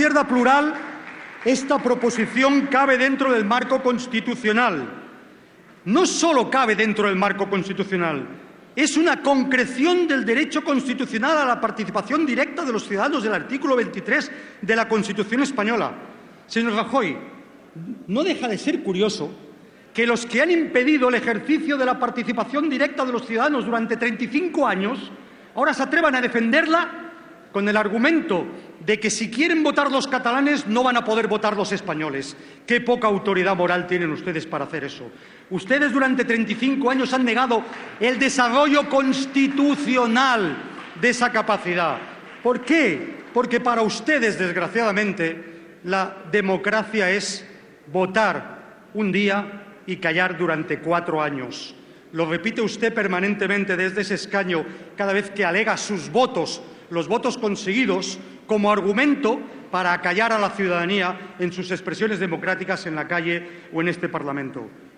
izquierda plural, esta proposición cabe dentro del marco constitucional. No solo cabe dentro del marco constitucional, es una concreción del derecho constitucional a la participación directa de los ciudadanos del artículo 23 de la Constitución española. Señor Rajoy, no deja de ser curioso que los que han impedido el ejercicio de la participación directa de los ciudadanos durante 35 años ahora se atrevan a defenderla con el argumento de que si quieren votar los catalanes no van a poder votar los españoles. Qué poca autoridad moral tienen ustedes para hacer eso. Ustedes durante 35 años han negado el desarrollo constitucional de esa capacidad. ¿Por qué? Porque para ustedes, desgraciadamente, la democracia es votar un día y callar durante cuatro años. Lo repite usted permanentemente desde ese escaño cada vez que alega sus votos, los votos conseguidos, como argumento para acallar a la ciudadanía en sus expresiones democráticas en la calle o en este Parlamento.